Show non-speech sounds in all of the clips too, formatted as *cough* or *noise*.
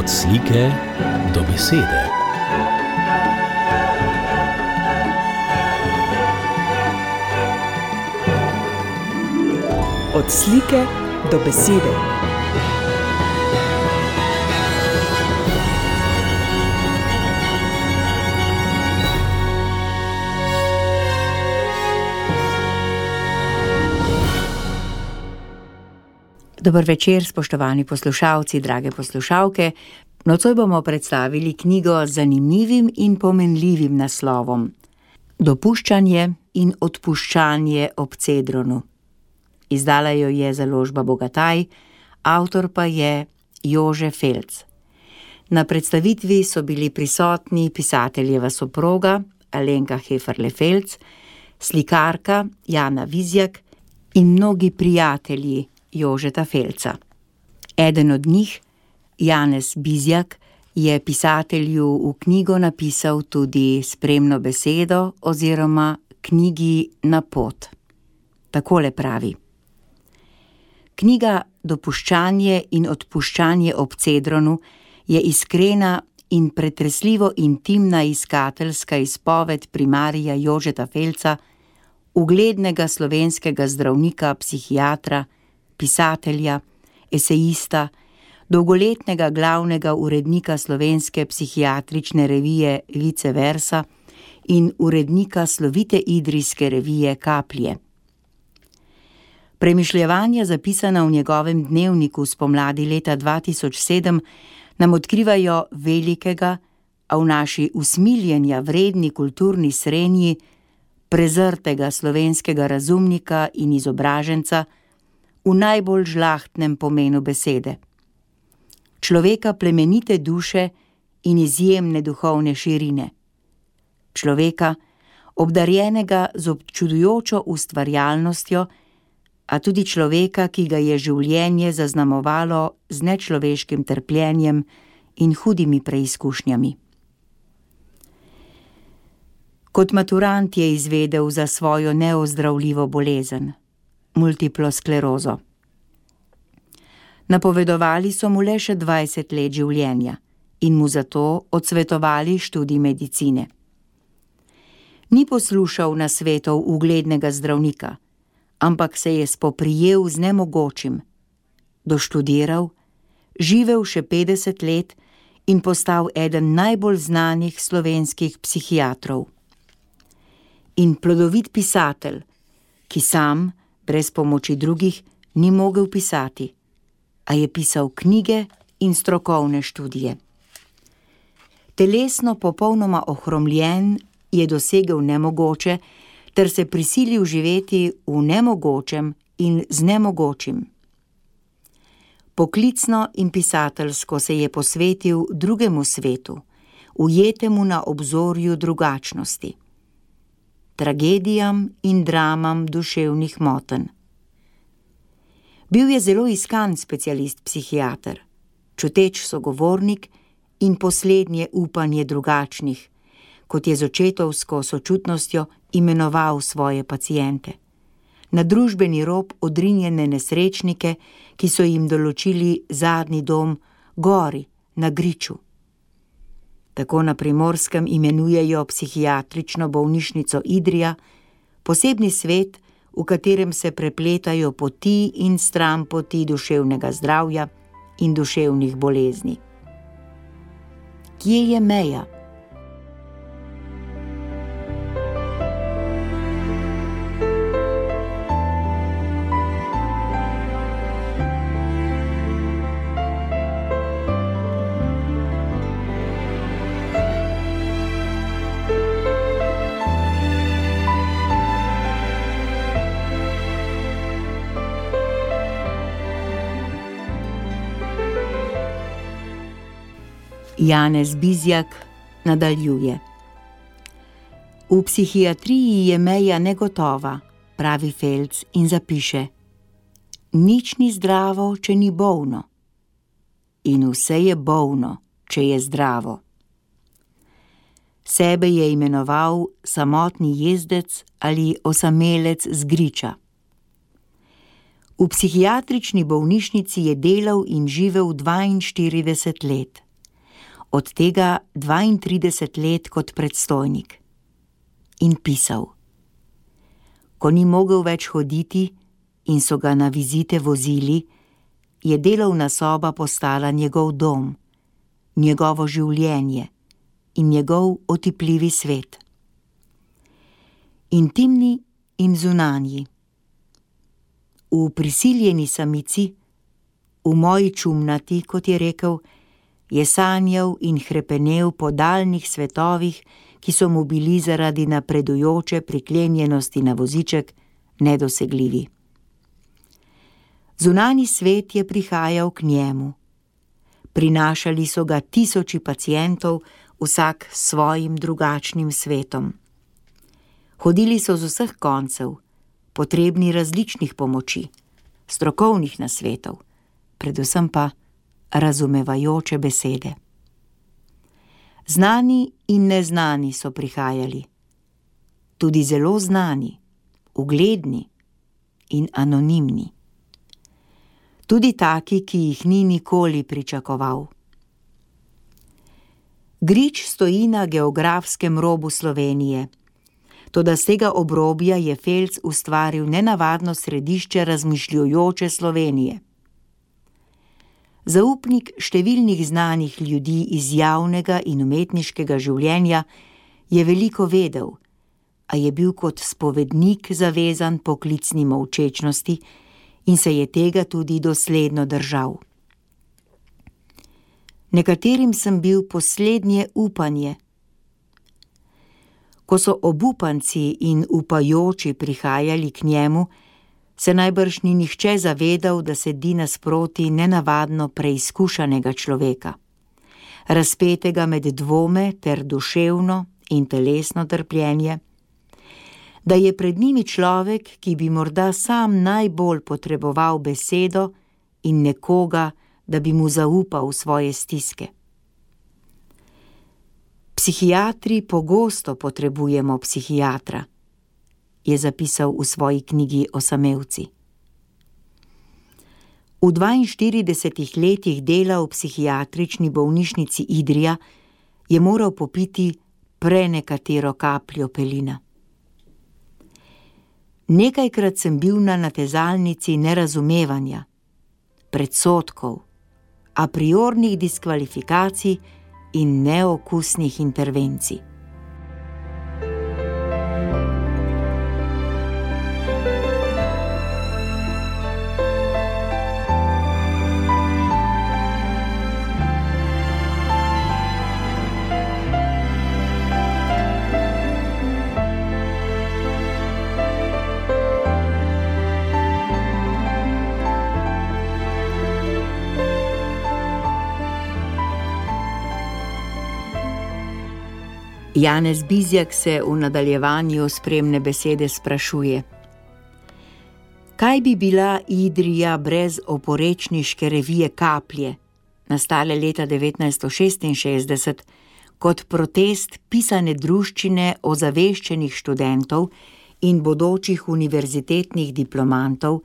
Od slike do besede. Od slike do besede. Dober večer, spoštovani poslušalci, drage poslušalke. Nocoj bomo predstavili knjigo z zanimivim in pomenljivim naslovom Dopuščanje in odpuščanje ob Cedronu. Izdala jo je založba Bogataj, avtor pa je Jože Felc. Na predstavitvi so bili prisotni pisateljeva soproga Alenka Heferle-Felc, slikarka Jana Vizjak in mnogi prijatelji Jožeta Felca. Eden od njih, Janez Bizjak, je pisatelju v knjigo napisal tudi spremno besedo oziroma knjigi na pot. Takole pravi: Knjiga Dopuščanje in odpuščanje ob Cedronu je iskrena in pretresljivo intimna iskateljska izpoved primarija Jožeta Felca, uglednega slovenskega zdravnika, psihiatra, pisatelja, esejista, dolgoletnega glavnega urednika slovenske psihiatrične revije Vice Versa in urednika slovite idrijske revije Kaplje. Premišljevanja, zapisana v njegovem dnevniku spomladi leta 2007, nam odkrivajo velikega, a v naši usmiljenja vredni kulturni srenji, prezrtega slovenskega razumnika in izobraženca, v najbolj žlahtnem pomenu besede. Človeka plemenite duše in izjemne duhovne širine. Človeka, obdarjenega z občudujočo ustvarjalnostjo, a tudi človeka, ki ga je življenje zaznamovalo z nečloveškim trpljenjem in hudimi preizkušnjami. Kot maturant je izvedel za svojo neozdravljivo bolezen multiplo sklerozo. Napovedovali so mu le še 20 let življenja in mu zato odsvetovali študij medicine. Ni poslušal na svetov uglednega zdravnika, ampak se je spoprijel z nemogočim, doštudiral, živel še 50 let in postal eden najbolj znanih slovenskih psihiatrov. In plodovit pisatelj, ki sam, brez pomoči drugih, ni mogel pisati, a je pisal knjige in strokovne študije. Telesno popolnoma ohromljen je dosegel nemogoče, ter se prisilil živeti v nemogočem in z nemogočim. Poklicno in pisateljsko se je posvetil drugemu svetu, ujetemu na obzorju drugačnosti tragedijam in dramam duševnih motenj. Bil je zelo iskan specialist psihiater, čuteč sogovornik in poslednje upanje drugačnih, kot je z očetovsko sočutnostjo imenoval svoje pacijente. Na družbeni rob odrinjene nesrečnike, ki so jim določili zadnji dom gori na griču tako na primorskem imenujejo psihiatrično bolnišnico Idrija, posebni svet, v katerem se prepletajo poti in stran poti duševnega zdravja in duševnih bolezni. Kje je meja? Janez Bizjak nadaljuje. V psihiatriji je meja negotova, pravi Felc in zapiše: Nič ni zdravo, če ni bolno. In vse je bolno, če je zdravo. Sebe je imenoval samotni jezdec ali osamelec z griča. V psihiatrični bolnišnici je delal in živel 42 let od tega 32 let kot predstojnik. In pisal: Ko ni mogel več hoditi in so ga na vizite vozili, je delovna soba postala njegov dom, njegovo življenje in njegov otipljivi svet. Intimni in zunanji. V prisiljeni samici, v moji čumnati, kot je rekel, je sanjal in hrepenel po daljnih svetovih, ki so mu bili zaradi napredujoče priklenjenosti na voziček nedosegljivi. Zunani svet je prihajal k njemu. Prinašali so ga tisoči pacijentov, vsak s svojim drugačnim svetom. Hodili so z vseh koncev, potrebni različnih pomoči, strokovnih nasvetov, predvsem pa razumevajoče besede. Znani in neznani so prihajali, tudi zelo znani, ugledni in anonimni. Tudi taki, ki jih ni nikoli pričakoval. Grič stoji na geografskem robu Slovenije, toda z tega obrobja je Felc ustvaril nenavadno središče razmišljujoče Slovenije. Zaupnik številnih znanih ljudi iz javnega in umetniškega življenja je veliko vedel, a je bil kot spovednik zavezan poklicni molčečnosti in se je tega tudi dosledno držal. Nekaterim sem bil poslednje upanje. Ko so obupanci in upajoči prihajali k njemu, se najbrž ni nihče zavedal, da sedi nasproti nenavadno preizkušanega človeka, razpetega med dvome ter duševno in telesno trpljenje, da je pred njimi človek, ki bi morda sam najbolj potreboval besedo in nekoga, da bi mu zaupal svoje stiske. Psihiatri pogosto potrebujemo psihiatra, je zapisal v svoji knjigi o samevci. V 42 letih dela v psihiatrični bolnišnici Idrija je moral popiti prenekatero kapljo pelina. Nekajkrat sem bil na natezalnici nerazumevanja, predsotkov, a priornih diskvalifikacij in neokusnih intervencij. Janez Bizjak se v nadaljevanju spremne besede sprašuje: Kaj bi bila Idrija brez oporečniške revije Kaplje, nastale leta 1966, kot protest pisane druščine ozaveščenih študentov in bodočih univerzitetnih diplomantov,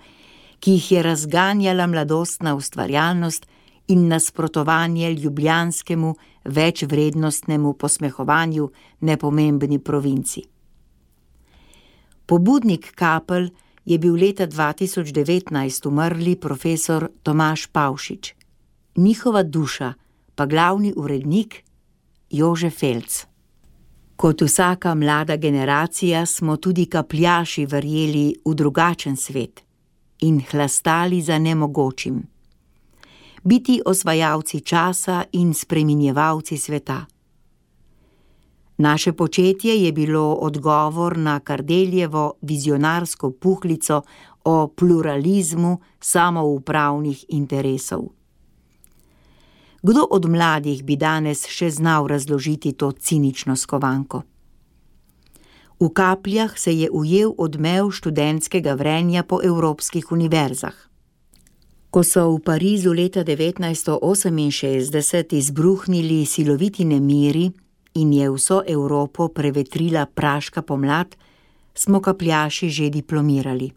ki jih je razganjala mladostna ustvarjalnost in nasprotovanje ljubljanskemu večvrednostnemu posmehovanju nepomembni provinci. Pobudnik kapel je bil leta 2019 umrli profesor Tomaš Pavšič, njihova duša pa glavni urednik Jože Felc. Kot vsaka mlada generacija smo tudi kapljaši verjeli v drugačen svet in hlastali za nemogočim biti osvajalci časa in spreminjevalci sveta. Naše početje je bilo odgovor na Kardeljevo vizionarsko puhlico o pluralizmu samoupravnih interesov. Kdo od mladih bi danes še znal razložiti to cinično skovanko? V kapljah se je ujel odmev študentskega vrenja po evropskih univerzah. Ko so v Parizu leta 1968 izbruhnili siloviti nemiri in je vso Evropo prevetrila praška pomlad, smo kapljaši že diplomirali.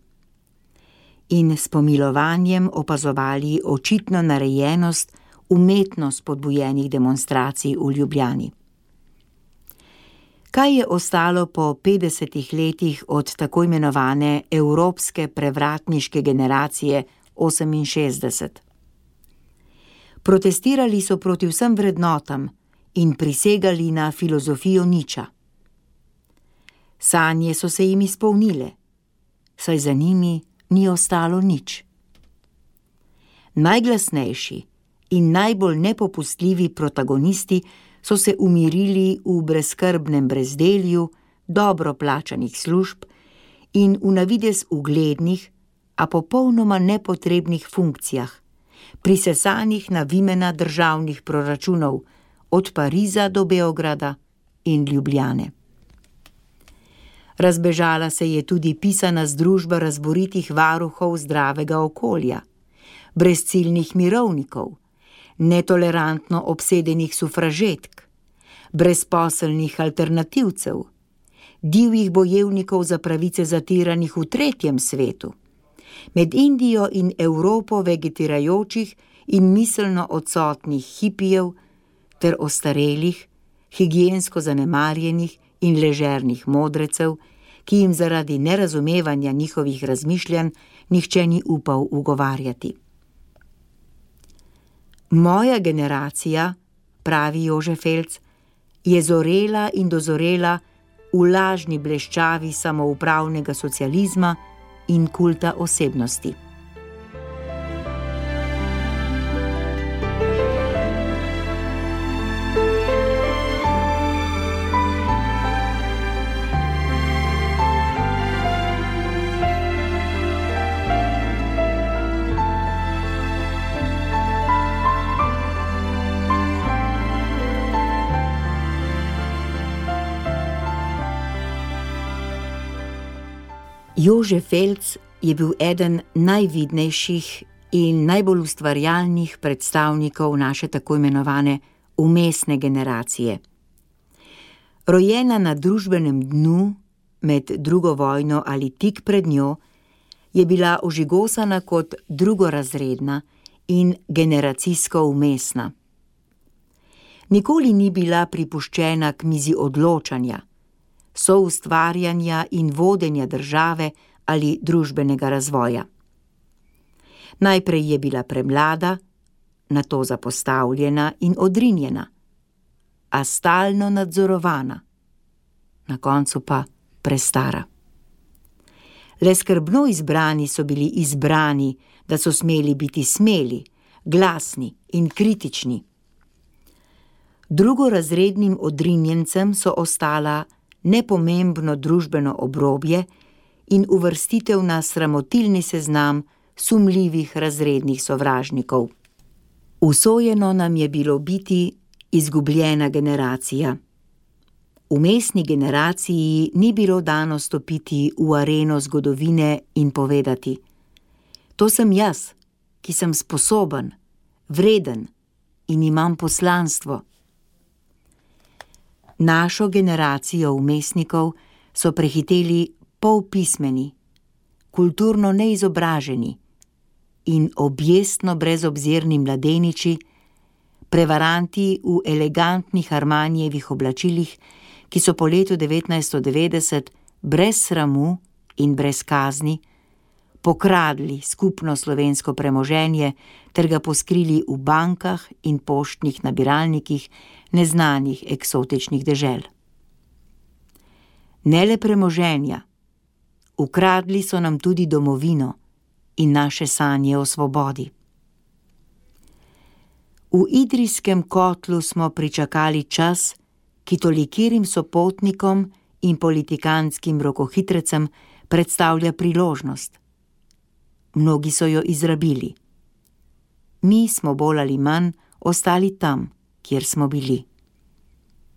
In s pomilovanjem opazovali očitno narejenost umetno spodbujenih demonstracij v Ljubljani. Kaj je ostalo po 50 letih od tako imenovane evropske prevratniške generacije 68? Protestirali so proti vsem vrednotam in prisegali na filozofijo niča. Sanje so se jim izpolnile, saj za njimi ni ostalo nič. Najglasnejši in najbolj nepopustljivi protagonisti so se umirili v brezkrbnem brezdelju, dobro plačanih služb in v navidez uglednih, a popolnoma nepotrebnih funkcijah, prisesanih na vimena državnih proračunov, od Pariza do Beograda in Ljubljane. Razbežala se je tudi pisana združba razboritih varuhov zdravega okolja, brezciljnih mirovnikov, netolerantno obsedenih sufražetk, brezposelnih alternativcev, divjih bojevnikov za pravice zatiranih v tretjem svetu, med Indijo in Evropo vegetirajočih in miselno odsotnih hipijev ter ostarelih, higijensko zanemarjenih in ležernih modrecev, ki jim zaradi nerazumevanja njihovih razmišljanj nihče ni upal ugovarjati. Moja generacija, pravi Jože Felc, je zorela in dozorela v lažni bleščavi samoupravnega socializma in kulta osebnosti. Jože Felc je bil eden najvidnejših in najbolj ustvarjalnih predstavnikov naše tako imenovane umestne generacije. Rojena na družbenem dnu, med drugo vojno ali tik pred njo, je bila ožigosana kot drugorazredna in generacijsko umestna. Nikoli ni bila pripuščena k mizi odločanja soustvarjanja in vodenja države ali družbenega razvoja. Najprej je bila premlada, nato zapostavljena in odrinjena, a stalno nadzorovana, na koncu pa prestara. Le skrbno izbrani so bili izbrani, da so smeli biti smeli, glasni in kritični. Drugorazrednim odrinjencem so ostala nepomembno družbeno obrobje in uvrstitev na sramotilni seznam sumljivih razrednih sovražnikov. Usojeno nam je bilo biti izgubljena generacija. V mestni generaciji ni bilo dano stopiti v areno zgodovine in povedati: To sem jaz, ki sem sposoben, vreden in imam poslanstvo. Našo generacijo umestnikov so prehiteli polpismeni, kulturno neizobraženi in objestno brezobzirni mladeniči, prevaranti v elegantnih armanjevih oblačilih, ki so po letu 1990 brez sramu in brez kazni pokradli skupno slovensko premoženje ter ga poskrili v bankah in poštnih nabiralnikih neznanih eksotičnih dežel. Ne le premoženja, ukradli so nam tudi domovino in naše sanje o svobodi. V idrijskem kotlu smo pričakali čas, ki tolikirim sopotnikom in politikanskim rokohitrecem predstavlja priložnost. Mnogi so jo izrabili. Mi smo bolj ali manj ostali tam kjer smo bili.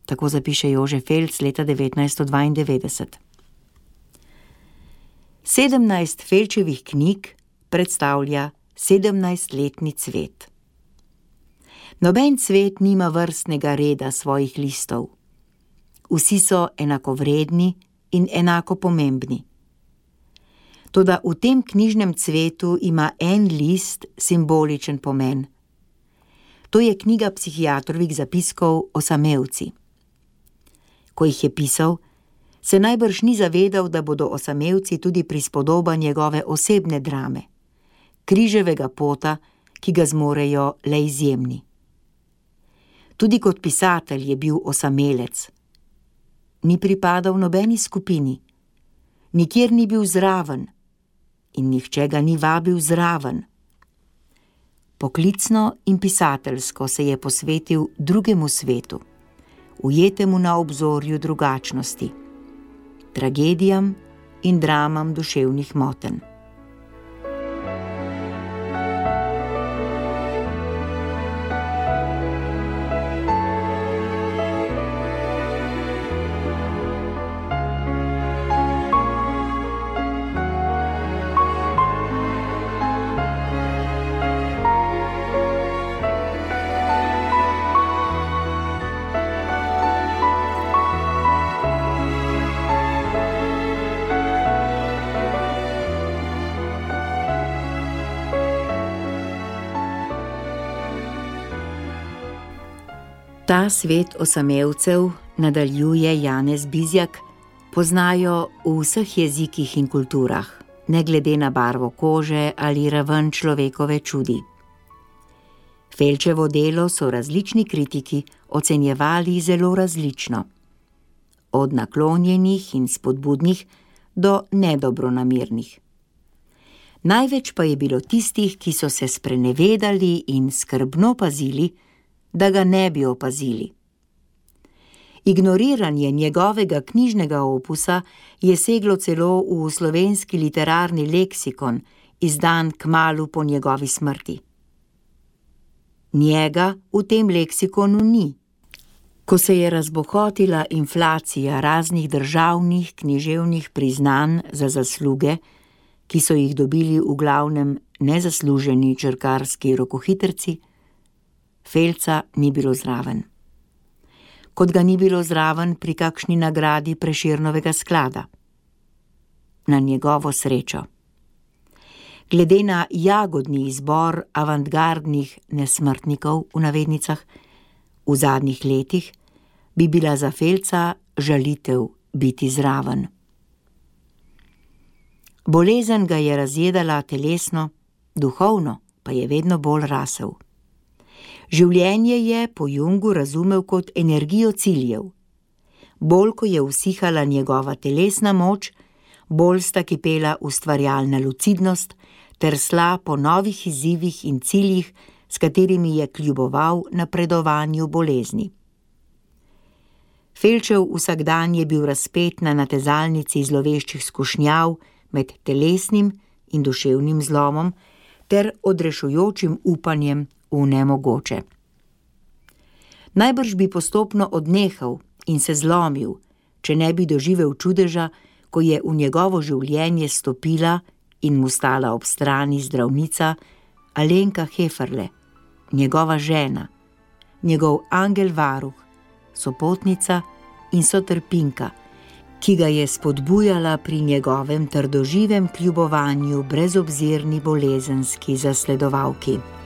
Tako zapiše Jože Felc leta 1992. Sedemnajst Felčevih knjig predstavlja sedemnajstletni cvet. Noben cvet nima vrstnega reda svojih listov. Vsi so enakovredni in enako pomembni. Toda v tem knjižnem cvetu ima en list simboličen pomen. To je knjiga psihiatrovih zapiskov o samevci. Ko jih je pisal, se najbrž ni zavedal, da bodo osamevci tudi prispodoba njegove osebne drame, križevega pota, ki ga zmorejo le izjemni. Tudi kot pisatelj je bil osamelec. Ni pripadal nobeni skupini, nikjer ni bil zraven in nihče ga ni vabil zraven. Poklicno in pisateljsko se je posvetil drugemu svetu, ujetemu na obzorju drugačnosti, tragedijam in dramam duševnih motenj. Svet osamevcev, nadaljuje Janez Bizjak, poznajo v vseh jezikih in kulturah, ne glede na barvo kože ali raven človekove čudi. Felčevo delo so različni kritiki ocenjevali zelo različno, od naklonjenih in spodbudnih do nedobronamernih. Največ pa je bilo tistih, ki so se sprenevedali in skrbno pazili, da ga ne bi opazili. Ignoriranje njegovega knjižnega opusa je seglo celo v slovenski literarni leksikon, izdan k malu po njegovi smrti. Njega v tem leksikonu ni. Ko se je razbohotila inflacija raznih državnih književnih priznanj za zasluge, ki so jih dobili v glavnem nezasluženi črkarski rokohitrci, Felca ni bilo zraven. Kot ga ni bilo zraven pri kakšni nagradi preširnovega sklada. Na njegovo srečo. Glede na jagodni izbor avantgardnih nesmrtnikov v navednicah v zadnjih letih, bi bila za Felca žalitev biti zraven. Bolezen ga je razjedala telesno, duhovno pa je vedno bolj rasel. Življenje je po Jungu razumel kot energijo ciljev. Bolj ko je usihala njegova telesna moč, bolj sta kipela ustvarjalna lucidnost ter sla po novih izzivih in ciljih, s katerimi je kljuboval napredovanju bolezni. Felčev vsakdan je bil razpet na natezalnici zloveščih skušnjav med telesnim in duševnim zlomom ter odrešujočim upanjem v nemogoče. Najbrž bi postopno odnehal in se zlomil, če ne bi doživel čudeža, ko je v njegovo življenje stopila in mu stala ob strani zdravnica Alenka Heferle, njegova žena, njegov angel varuh, sopotnica in sotrpinka, ki ga je spodbujala pri njegovem trdoživem kljubovanju brezobzirni bolezenski zasledovalki.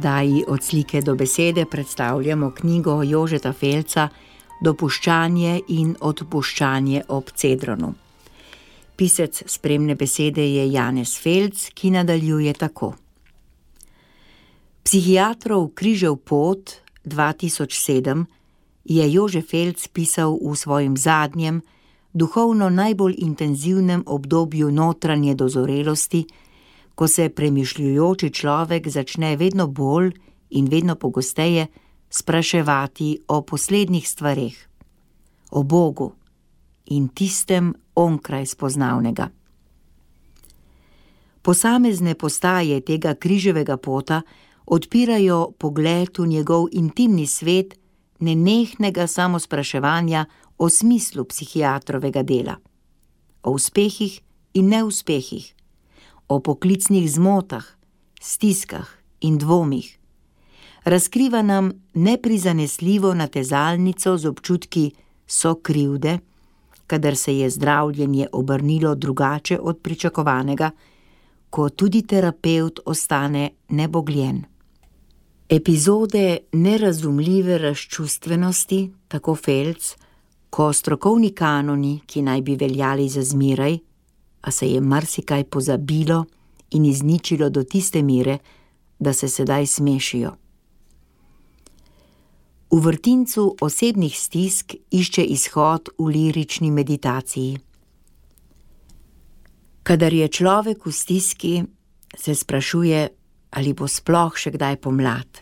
Oddaji Od slike do besede predstavljamo knjigo Jožeta Felca Dopuščanje in odpuščanje ob Cedronu. Pisec spremne besede je Janez Felc, ki nadaljuje tako. Psihiatrov križev pot 2007 je Jože Felc pisal v svojem zadnjem, duhovno najbolj intenzivnem obdobju notranje dozorelosti, ko se premišljujoči človek začne vedno bolj in vedno pogosteje spraševati o poslednjih stvareh, o Bogu in tistem onkraj spoznavnega. Posamezne postaje tega križevega pota odpirajo pogled v njegov intimni svet nenehnega samospraševanja o smislu psihiatrovega dela, o uspehih in neuspehih, o poklicnih zmotah, stiskah in dvomih. Razkriva nam neprizanesljivo natezalnico z občutki so krivde, kadar se je zdravljenje obrnilo drugače od pričakovanega, ko tudi terapeut ostane nebogljen. Epizode nerazumljive razčustvenosti, tako Felc, ko strokovni kanoni, ki naj bi veljali za zmeraj, a se je marsikaj pozabilo in izničilo do tiste mere, da se sedaj smešijo. V vrtincu osebnih stisk išče izhod v lirični meditaciji. Kadar je človek v stiski, se sprašuje, ali bo sploh še kdaj pomlad,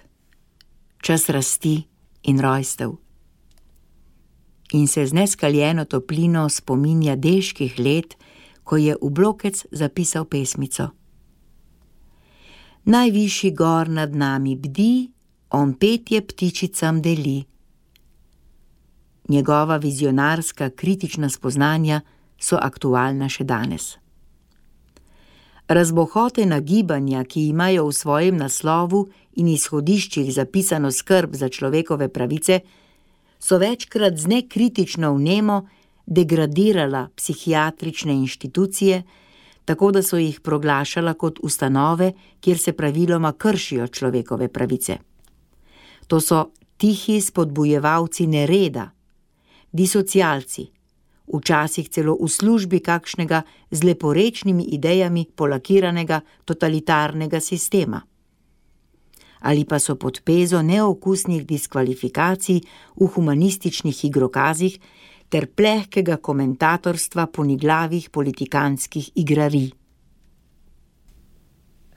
čas rasti in rojstev. In se z neskaljeno toplino spominja deških let, ko je v blokec zapisal pesmico. Najvišji gor nad nami bdi, on petje ptičicam deli. Njegova vizionarska kritična spoznanja so aktualna še danes. Razbohotena gibanja, ki imajo v svojem naslovu in izhodiščih zapisano skrb za človekove pravice, so večkrat z nekritično vnemo degradirala psihiatrične inštitucije, tako da so jih proglašala kot ustanove, kjer se praviloma kršijo človekove pravice. To so tihi spodbujevalci nereda, disocialci, včasih celo v službi kakšnega z leporečnimi idejami polakiranega totalitarnega sistema. Ali pa so pod pezo neokusnih diskvalifikacij v humanističnih igrokazih ter plehkega komentatorstva poniglavih politikanskih igrarij.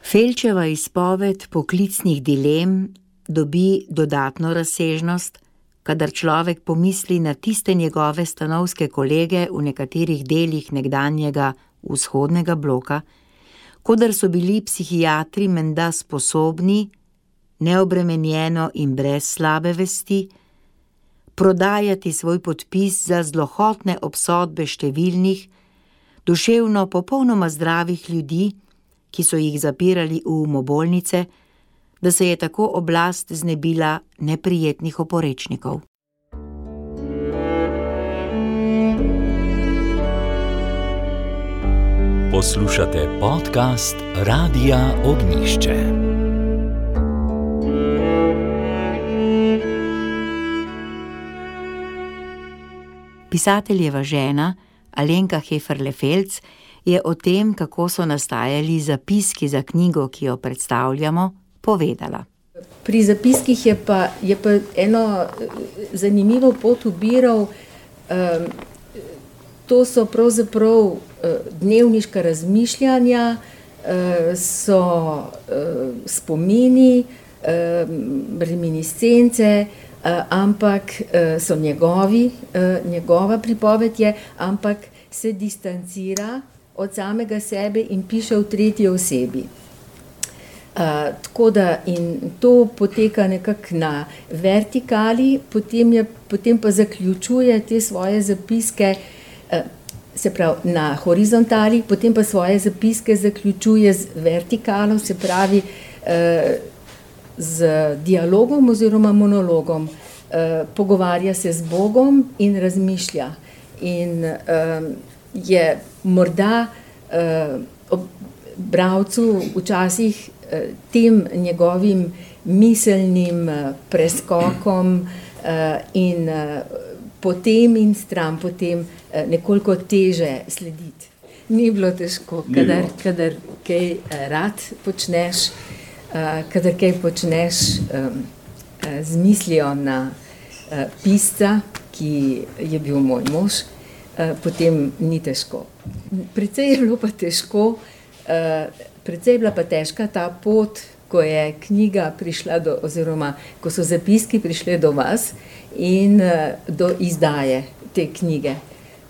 Felčeva izpoved poklicnih dilem dobi dodatno razsežnost, kadar človek pomisli na tiste njegove stanovske kolege v nekaterih delih nekdanjega vzhodnega bloka, kodar so bili psihiatri menda sposobni, neobremenjeno in brez slabe vesti, prodajati svoj podpis za zlohotne obsodbe številnih, duševno popolnoma zdravih ljudi, ki so jih zapirali v umobolnice, da se je tako oblast znebila neprijetnih oporečnikov. Poslušate podcast Radia Ognišče. Pisateljeva žena Alenka Heferle-Felc je o tem, kako so nastajali zapiski za knjigo, ki jo predstavljamo, povedala. Pri zapiskih je pa, je pa eno eh, zanimivo pot ubiral. Um, to so pravzaprav uh, dnevniška razmišljanja, uh, so spomini, uh, reminiscence, ampak uh, so njegovi, uh, njegova pripoved je, ampak se distancira od samega sebe in piše v tretji osebi. Uh, tako da in to poteka nekako na vertikali, potem, je, potem pa zaključuje te svoje zapiske, uh, se pravi na horizontali, potem pa svoje zapiske zaključuje z vertikalo, se pravi uh, z dialogom oziroma monologom. Uh, pogovarja se z Bogom in razmišlja. In uh, je morda uh, bralcu včasih tem njegovim miselnim eh, preskokom eh, in eh, potem in stran potem nekoliko teže slediti. Ni bilo težko, kadar, kadar kaj rad počneš, kadar kaj počneš z mislijo na pisca, ki je bil moj mož, potem ni težko. Predvsej je bilo pa težko, Predvsej je bila pa težka ta pot, ko je knjiga prišla, do, oziroma ko so zapiski prišli do vas in uh, do izdaje te knjige.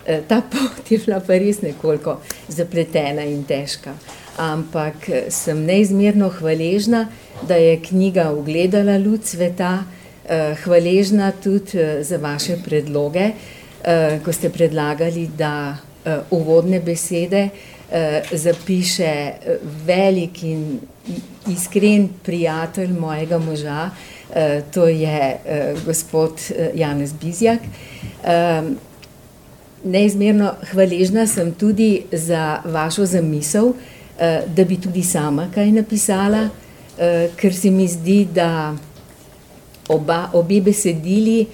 Uh, ta *laughs* pot je bila pa res nekoliko zapletena in težka. Ampak sem neizmerno hvaležna, da je knjiga ugledala luč sveta, hvaležna tudi za vaše predloge, ko ste predlagali, da uvodne besede zapiše velik in iskren prijatelj mojega moža, to je gospod Janez Bizjak. Neizmerno hvaležna sem tudi za vašo zamisel, da bi tudi sama kaj napisala, ker se mi zdi, da oba, obe besedili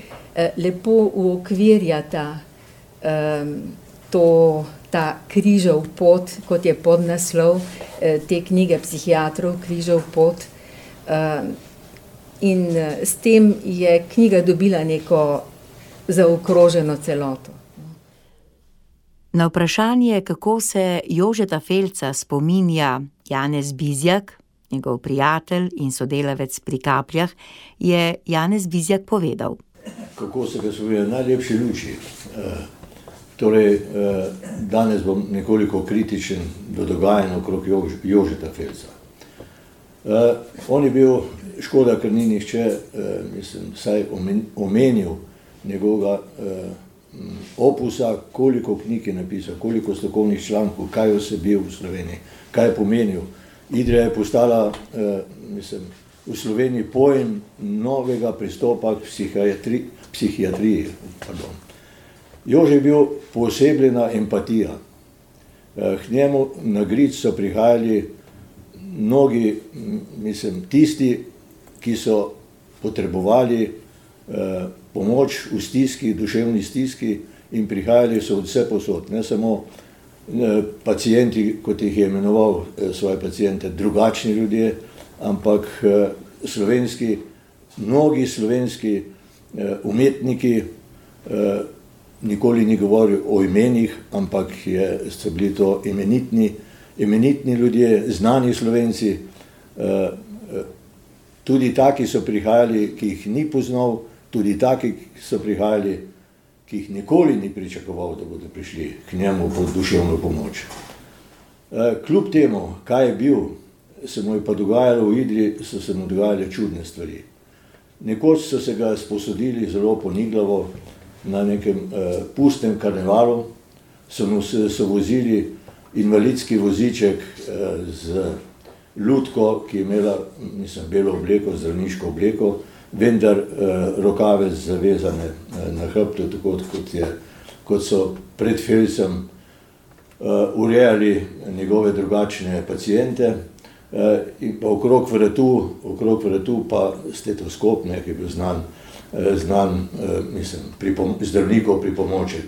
lepo uokvirjata to, ta križev pot, kot je podnaslov te knjige Psihiatrov križev pot. In s tem je knjiga dobila neko zaokroženo celoto. Na vprašanje, kako se Jožeta Felca spominja Janez Bizjak, njegov prijatelj in sodelavec pri Kapljah, je Janez Bizjak povedal. Kako se ga spominja? Najlepši luči. Torej, danes bom nekoliko kritičen do dogajanja okrog Jožeta Felca. On je bil, škoda, ker ni nihče, mislim, vsaj omenil njegovega opusa, koliko knjig je napisal, koliko strokovnih člankov, kaj je bil v Sloveniji, kaj je pomenil. Idrija je postala, mislim, v Sloveniji pojem novega pristopa k psihiatriji, pardon. Jože je bil poosebljena empatija. K njemu na grič so prihajali mnogi, mislim, tisti, ki so potrebovali pomoč v stiski, duševni stiski, in prihajali so od vsepovsod, ne samo pacienti, kot jih je imenoval svoje paciente, drugačni ljudje, ampak slovenski, mnogi slovenski umetniki, nikoli ni govoril o imenih, ampak je, so bili to imenitni, imenitni ljudje, znani Slovenci, tudi taki so prihajali, ki jih ni poznal, tudi taki so prihajali, ki jih nikoli ni pričakoval, da bodo prišli k njemu po duševno pomoč. Kljub temu, kaj je bil, se mu je pa dogajalo v Idriji, so se mu dogajale čudne stvari. Nekoč so se ga sposodili zelo poniglavo na nekem pustem karnevalu, so mu so vozili invalidski voziček z lutko, ki je imela, mislim, belo obleko, zdravniško obleko, vendar rokave zavezane na hrbtu, tako kot je, kot so pred Felcem urejali njegove drugačne paciente. In pa okrog vratu, okrog vratu pa stetoskop, ne, ki je bil znan, znan, mislim, zdravnikov pripomoček.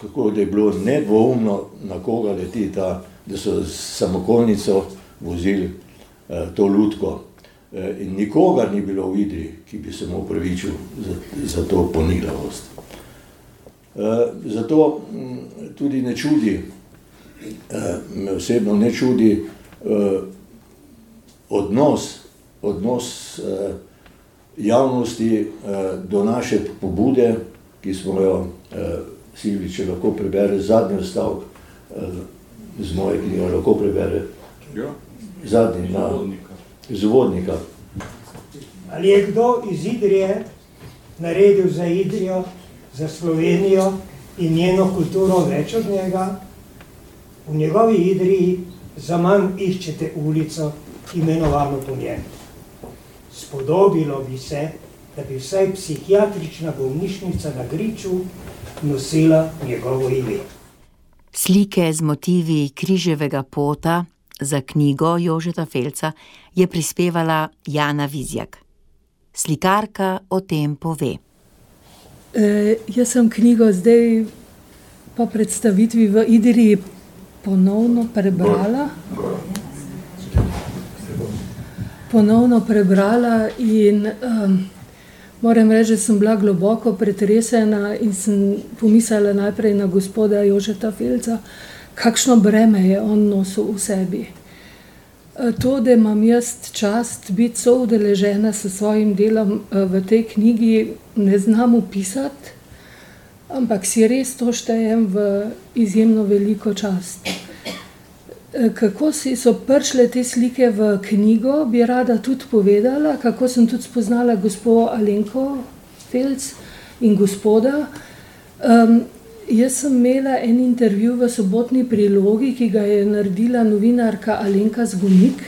Tako da je bilo nedvoumno, na koga leti ta, da so samokolnico vozili to lutko. In nikogar ni bilo v Idriji, ki bi se mu opravičil za, za to poniglavost. Zato tudi ne čudi, me osebno ne čudi odnos, odnos javnosti do naše pobude, ki smo jo, Silvi, če lahko prebereš zadnji stavek iz moje knjige, lahko prebere? Zadnji, ja. Iz uvodnika. Ali je kdo iz Idrije naredil za Idrijo, za Slovenijo in njeno kulturo več od njega? V njegovi Idriji zaman iščete ulico, imenovano po njem. Spodobilo bi se, da bi vsaj psihiatrična bolnišnica na Griču nosila njegovo ime. Slike z motivi križevega pota za knjigo Jožeta Felca je prispevala Jana Vizjak. Slikarka o tem pove. jaz sem knjigo zdaj po predstavitvi v Idriji ponovno prebrala. Ponovno prebrala in moram reči, da sem bila globoko pretresena in sem pomislila najprej na gospoda Jožeta Felca, kakšno breme je on nosil v sebi. To, da imam jaz čast biti soudeležena s svojim delom v tej knjigi, ne znam opisati, ampak si res to štejem v izjemno veliko čast. kako si so prišle te slike v knjigo, bi rada tudi povedala, kako sem tudi spoznala gospod Alenko Felc in gospoda. Um, jaz sem imela en intervju v sobotni prilogi, ki ga je naredila novinarka Alenka Zgonik.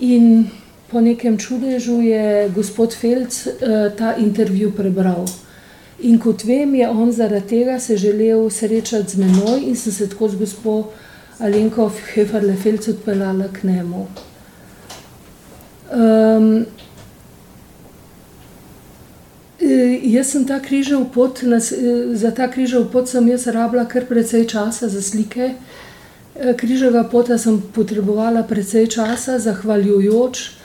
In po nekem čudežu je gospod Felc uh, ta intervju prebral. In kot vem, je on zaradi tega se želel srečati z menoj in sem se tako z gospodom Alenko Heferle Felc odpeljala k njemu. Um, jaz sem ta križev pot, nas, za ta križev pot sem jaz rabila kar precej časa za slike. Križeva pota sem potrebovala precej časa, zahvaljujoč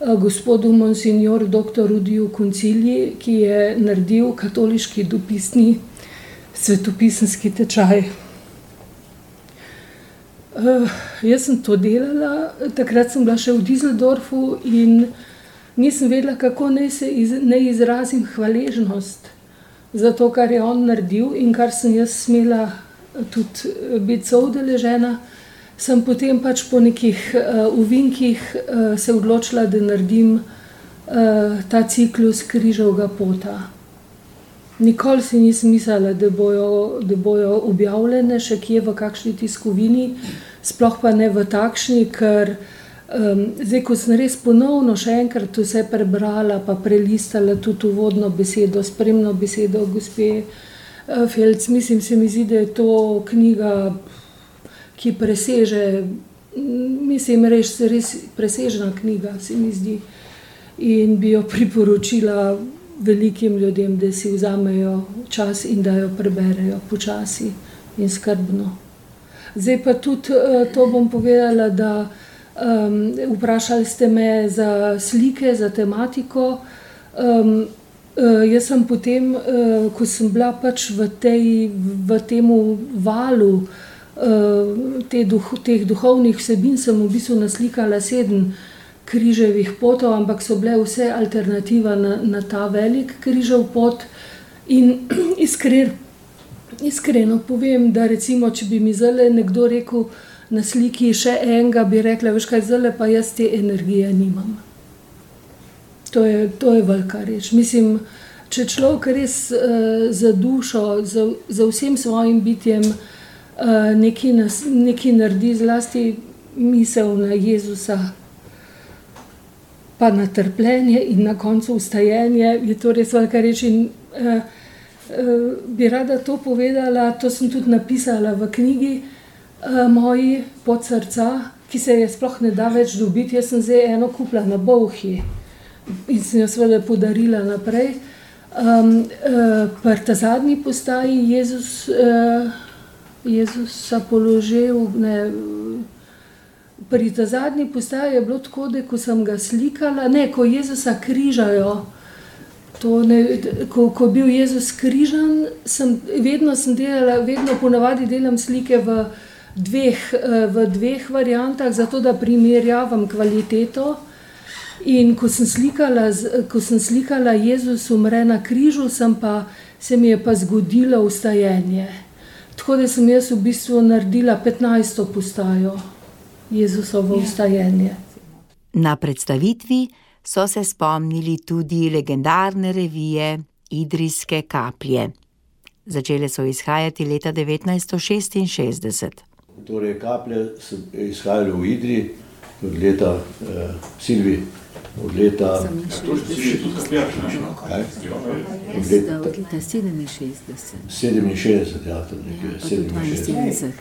gospodu Monsignor dr. Rudiju Koncilji, ki je naredil katoliški dopisni svetopisanski tečaj. Uh, jaz sem to delala, takrat sem bila še v Düsseldorfu in nisem vedela, kako naj se iz, ne izrazim hvaležnost za to, kar je on naredil in kar sem jaz smela tudi biti soudeležena. Sem potem pač po nekih uh, uvinkih uh, se odločila, da naredim uh, ta ciklus križovega pota. Nikoli si nisem mislila, da bojo, da bojo objavljene še kje v kakšni tiskovini, sploh pa ne v takšni, ker um, zdaj, ko sem res ponovno še enkrat vse prebrala, pa prelistala tudi uvodno besedo, spremno besedo gospe uh, Felc, mislim, mi zdi, da je to knjiga, ki preseže, mislim, res, res presežna knjiga, se mi zdi. In bi jo priporočila velikim ljudem, da si vzamejo čas in da jo preberejo počasi in skrbno. Zdaj pa tudi eh, to bom povedala, da um, vprašali ste me za slike, za tematiko. Um, jaz sem potem, uh, ko sem bila pač v, tej, v tem valu uh, te duh, teh duhovnih vsebin, sem v bistvu naslikala sedem križevih potov, ampak so bile vse alternativa na, na ta velik križev pot. In *clears throat* iskren, iskreno povem, da recimo, če bi mi zdaj nekdo rekel na sliki še enega, bi rekla, veš kaj, zdaj pa jaz te energije nimam. To je, to je velika reč. Mislim, če človek res uh, za dušo, za, za vsem svojim bitjem uh, nekaj naredi, zlasti misel na Jezusa, pa na trpljenje in na koncu ustajanje, je to res velika reč. In, uh, uh, bi rada to povedala, to sem tudi napisala v knjigi Moji pod srca, ki se je sploh ne da več dobiti. Jaz sem zdaj eno kupila na Bovhi in sem jo seveda podarila naprej. Um, uh, ta zadnji postaji Jezus, uh, Jezusa položil. Ne, pri ta zadnji postaji je bilo tako, da ko sem ga slikala, ne, ko Jezusa križajo. Ne, ko, ko je bil Jezus križan, sem vedno sem delala, vedno ponavadi delam slike v dveh, v dveh variantah, zato da primerjavam kvaliteto. In ko sem slikala, ko sem slikala Jezus umre na križu, pa, se mi je pa zgodilo ustajenje. Tako da sem jaz v bistvu naredila 15. postajo. Jezusovo ustajenje. Na predstavitvi so se spomnili tudi legendarne revije Idrijske kaplje. Začele so izhajati leta 1966. Torej, kaplje so izhajale v Idri od leta eh, Silvi. Od leta 67. Ja, 67.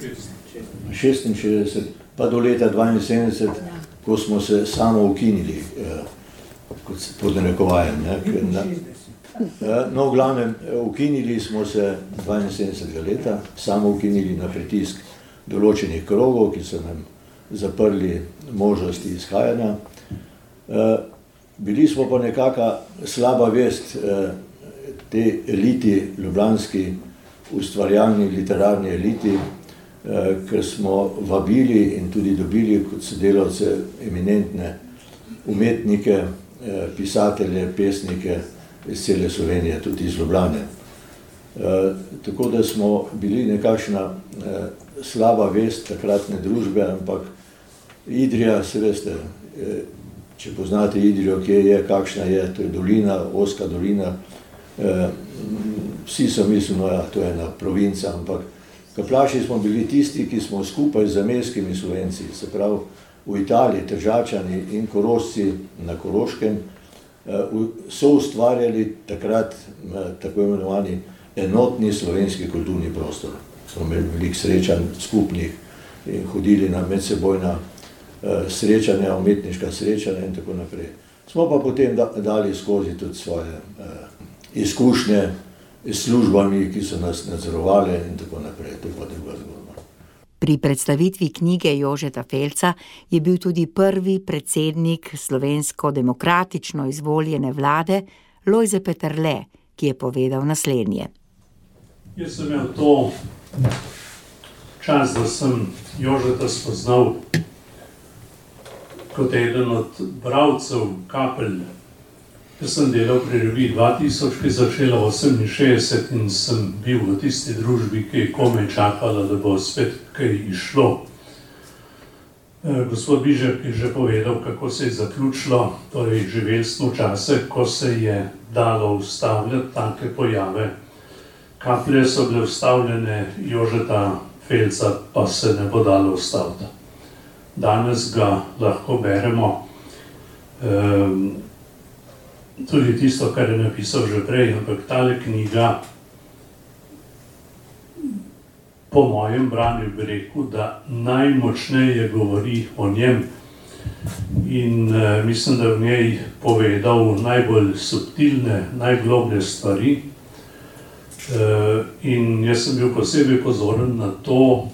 66 pa do leta 1972, ja. ko smo se samo ukinili, eh, pod nekovajem. Ne, eh, no, v glavnem, ukinili smo se 72 leta, samo ukinili na pritisk določenih krogov, ki so nam zaprli možnosti izhajanja. Eh, bili smo pa nekaka slaba vest te eliti, ljubljanski ustvarjalni literarni eliti, Eh, ker smo vabili in tudi dobili kot sodelavce eminentne umetnike, eh, pisatelje, pesnike iz cele Slovenije, tudi iz Ljubljane. Eh, tako da smo bili nekakšna slaba vest takratne družbe, ampak Idrija, se veste, eh, če poznate Idrijo, kje je, kakšna je, to je dolina, oska dolina. Eh, vsi so mislili, da ja, to je ena provinca, ampak kaplaši smo bili tisti, ki smo skupaj z zameskimi slovenci, se pravi v Italiji, Tržačani in Korošci na Koroškem, so ustvarjali takrat tako imenovani enotni slovenski kulturni prostor. Smo imeli veliko srečanj skupnih in hodili na medsebojna uh, srečanja, umetniška srečanja in tako naprej. Smo pa potem da, dali skozi tudi svoje uh, izkušnje s službami, ki so nas nadzorovali in tako naprej. To je pa druga zgodba. Pri predstavitvi knjige Jožeta Felca je bil tudi prvi predsednik slovensko-demokratično izvoljene vlade Lojze Peterle, ki je povedal naslednje. Jaz sem imel to čas, da sem Jožeta spoznal kot eden od bravcev kapelj. Jaz sem delal pri reviji 2000, ki je začela 68 in sem bil v tisti družbi, ki je komaj čakala, da bo spet kaj išlo. Eh, gospod Bižer je že povedal, kako se je zaključilo, torej živeli smo čase, ko se je dalo ustavljati take pojave, kaplje so bile ustavljene, Jožeta Felca pa se ne bo dalo ustaviti. Danes ga lahko beremo, um, tudi tisto, kar je napisal že prej, ampak tale knjiga, po mojem branju bi rekel, da najmočneje govori o njem. In uh, mislim, da je v njej povedal najbolj subtilne, najgloblje stvari, in jaz sem bil posebej pozoren na to,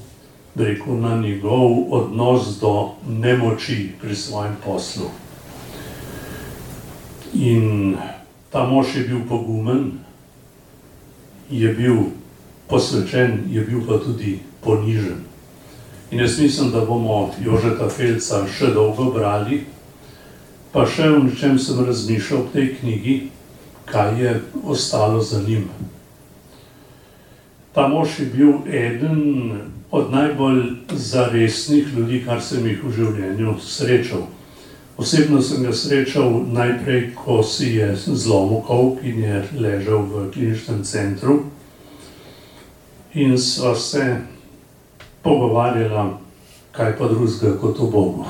rekel, na njegov odnos do nemoči pri svojem poslu. In ta mož je bil pogumen, je bil posvečen, je bil pa tudi ponižen. In jaz mislim, da bomo Jožeta Felca še dolgo brali, pa še o čem sem razmišljal v tej knjigi, kaj je ostalo za njim. Ta mož je bil eden od najbolj zaresnih ljudi, kar sem jih v življenju srečal. Osebno sem ga srečal najprej, ko si je zlomil kov in je ležal v kliničnem centru. In sva se pogovarjala, kaj pa drugega kot o Bogu.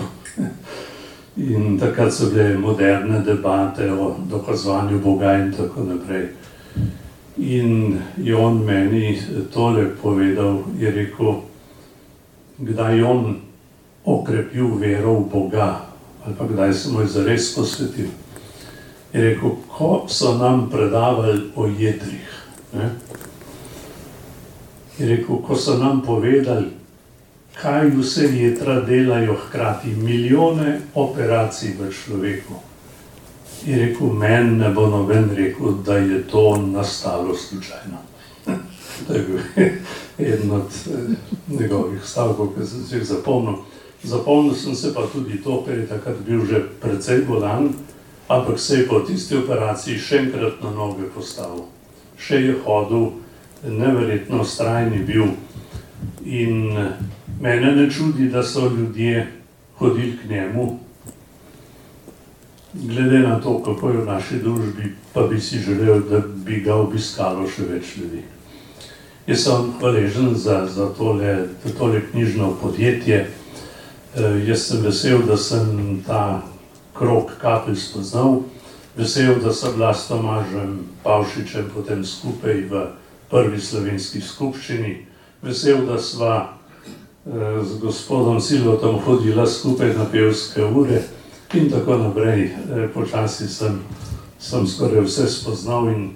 In takrat so bile moderne debate o dokazovanju Boga in tako naprej. In je on meni tole povedal, je rekel, kdaj je on okrepil vero v Boga, ali pa kdaj se mu je zares posvetil. Je rekel, ko so nam predavali o jedrih. Ne? Je rekel, ko so nam povedali, kaj vse jedra delajo hkrati, milijone operacij v človeku je rekel, meni ne bo noben rekel, da je to nastalo slučajno. *laughs* to je bil *laughs* eden od eh, njegovih stavkov, ki sem si jih zapomnil. Zapomnil sem se pa tudi to, ker je takrat bil že precej bolan, ampak se je po tisti operaciji še enkrat na noge postavil. Še je hodil, neverjetno strajni bil. In mene ne čudi, da so ljudje hodili k njemu, glede na to, kako je v naši družbi, pa bi si želel, da bi ga obiskalo še več ljudi. Jaz sem hvaležen za, za tole, tole knjižno podjetje. E, jaz sem vesel, da sem ta krok kapelj spoznal, vesel, da sem bila s Tomažem Pavšičem potem skupaj v prvi slovenski skupščini, vesel, da sva e, z gospodom Silvotom hodila skupaj na pevske ure, in tako naprej. E, počasi sem, sem skoraj vse spoznal in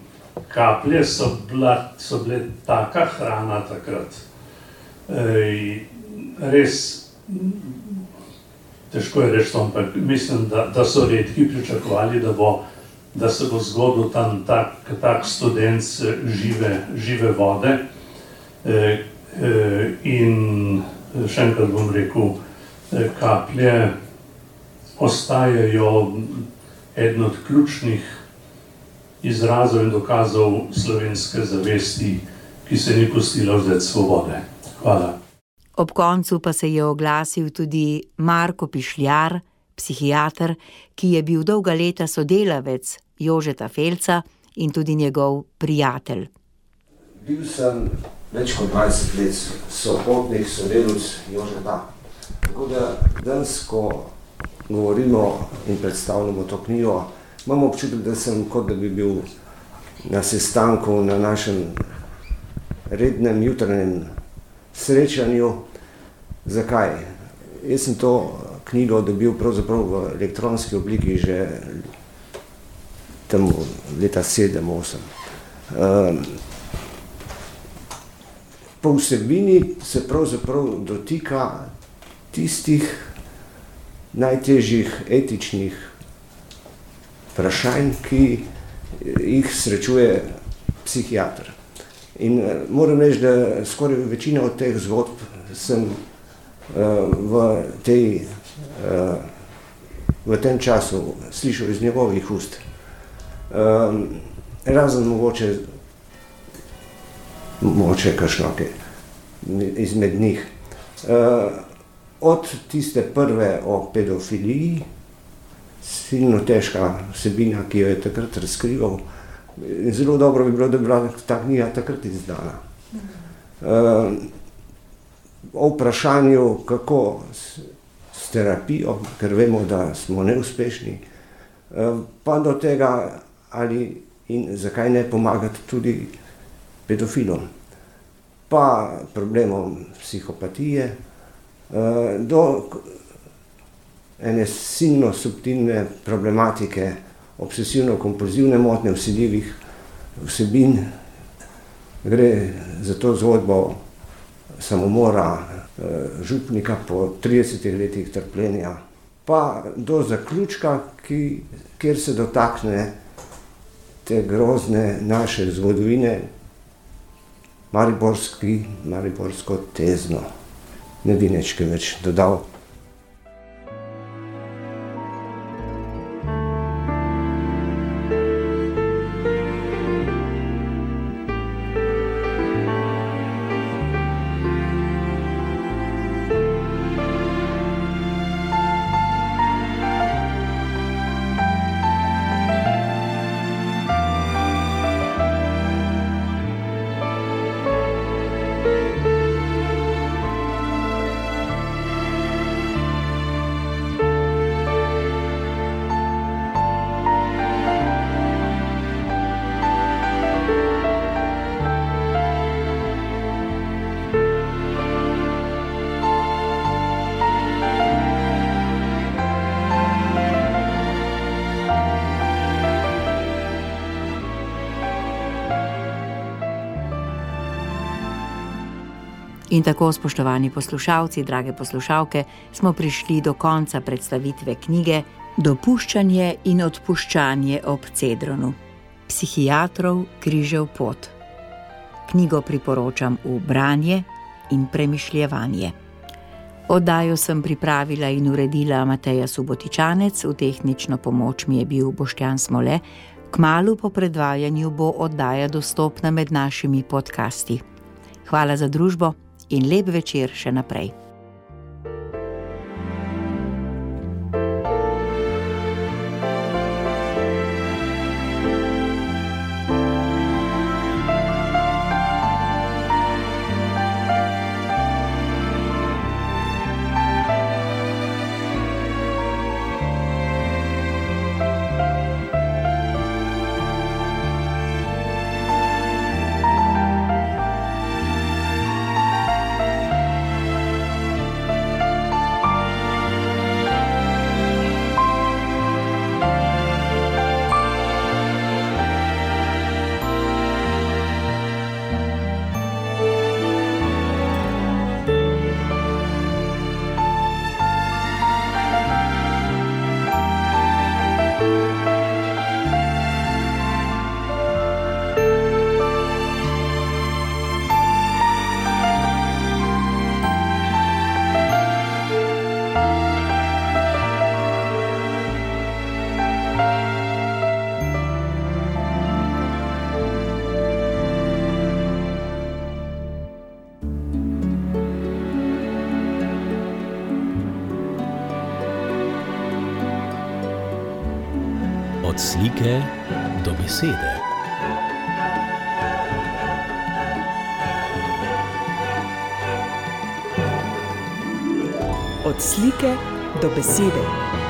kaplje so, bila, so bile taka hrana takrat. E, res težko je reči, ampak mislim, da, da so redki pričakovali, da, bo, da se bo zgodil tam tak, tak student žive, žive vode. E, e, in še enkrat bom rekel, e, kaplje ostajajo eden od ključnih izrazov in dokazov slovenske zavesti, ki se ni pustila vzeti svobode. Hvala. Ob koncu pa se je oglasil tudi Marko Pišljar, psihiater, ki je bil dolga leta sodelavec Jožeta Felca in tudi njegov prijatelj. Bil sem več kot 20 let sopotnik, sodelavc Jožeta. Tako da danes, ko govorimo in predstavljamo to knjigo, imamo občutek, da sem kot da bi bil na sestanku na našem rednem jutranjem srečanju. Zakaj? Jaz sem to knjigo dobil pravzaprav v elektronski obliki že tam leta 7-8. Um, po vsebini se pravzaprav dotika tistih najtežjih etičnih vprašanj, ki jih srečuje psihiater. In uh, moram reči, da skoraj večina od teh zgodb sem uh, v, tej, uh, v tem času slišal iz njegovih ust. Um, razen mogoče, mogoče kakšnoke izmed njih. Od tiste prve o pedofiliji, silno težka vsebina, ki jo je takrat razkrival, zelo dobro bi bilo, da bi bila ta knjiga takrat izdana. Uh, o vprašanju, kako s, s terapijo, ker vemo, da smo neuspešni, uh, pa do tega, ali in zakaj ne pomagati tudi pedofilom, pa problemom psihopatije, do ene silno subtilne problematike obsesivno-kompulzivne motnje vsiljivih vsebin. Gre za to zgodbo samomora eh, župnika po 30 letih trpljenja, pa do zaključka, ki, kjer se dotakne te grozne naše zgodovine, Mariborski, Mariborsko tezno. Ne bi nič več dodal. In tako, spoštovani poslušalci, drage poslušalke, smo prišli do konca predstavitve knjige Dopuščanje in odpuščanje ob Cedronu. Psihiatrov križev pot. Knjigo priporočam v branje in premišljevanje. Oddajo sem pripravila in uredila Mateja Subotičanec, v tehnično pomoč mi je bil Boštjan Smole, kmalo po predvajanju bo oddaja dostopna med našimi podcasti. Hvala za družbo in lep večer še naprej. Slike do besede. Od slike do besede.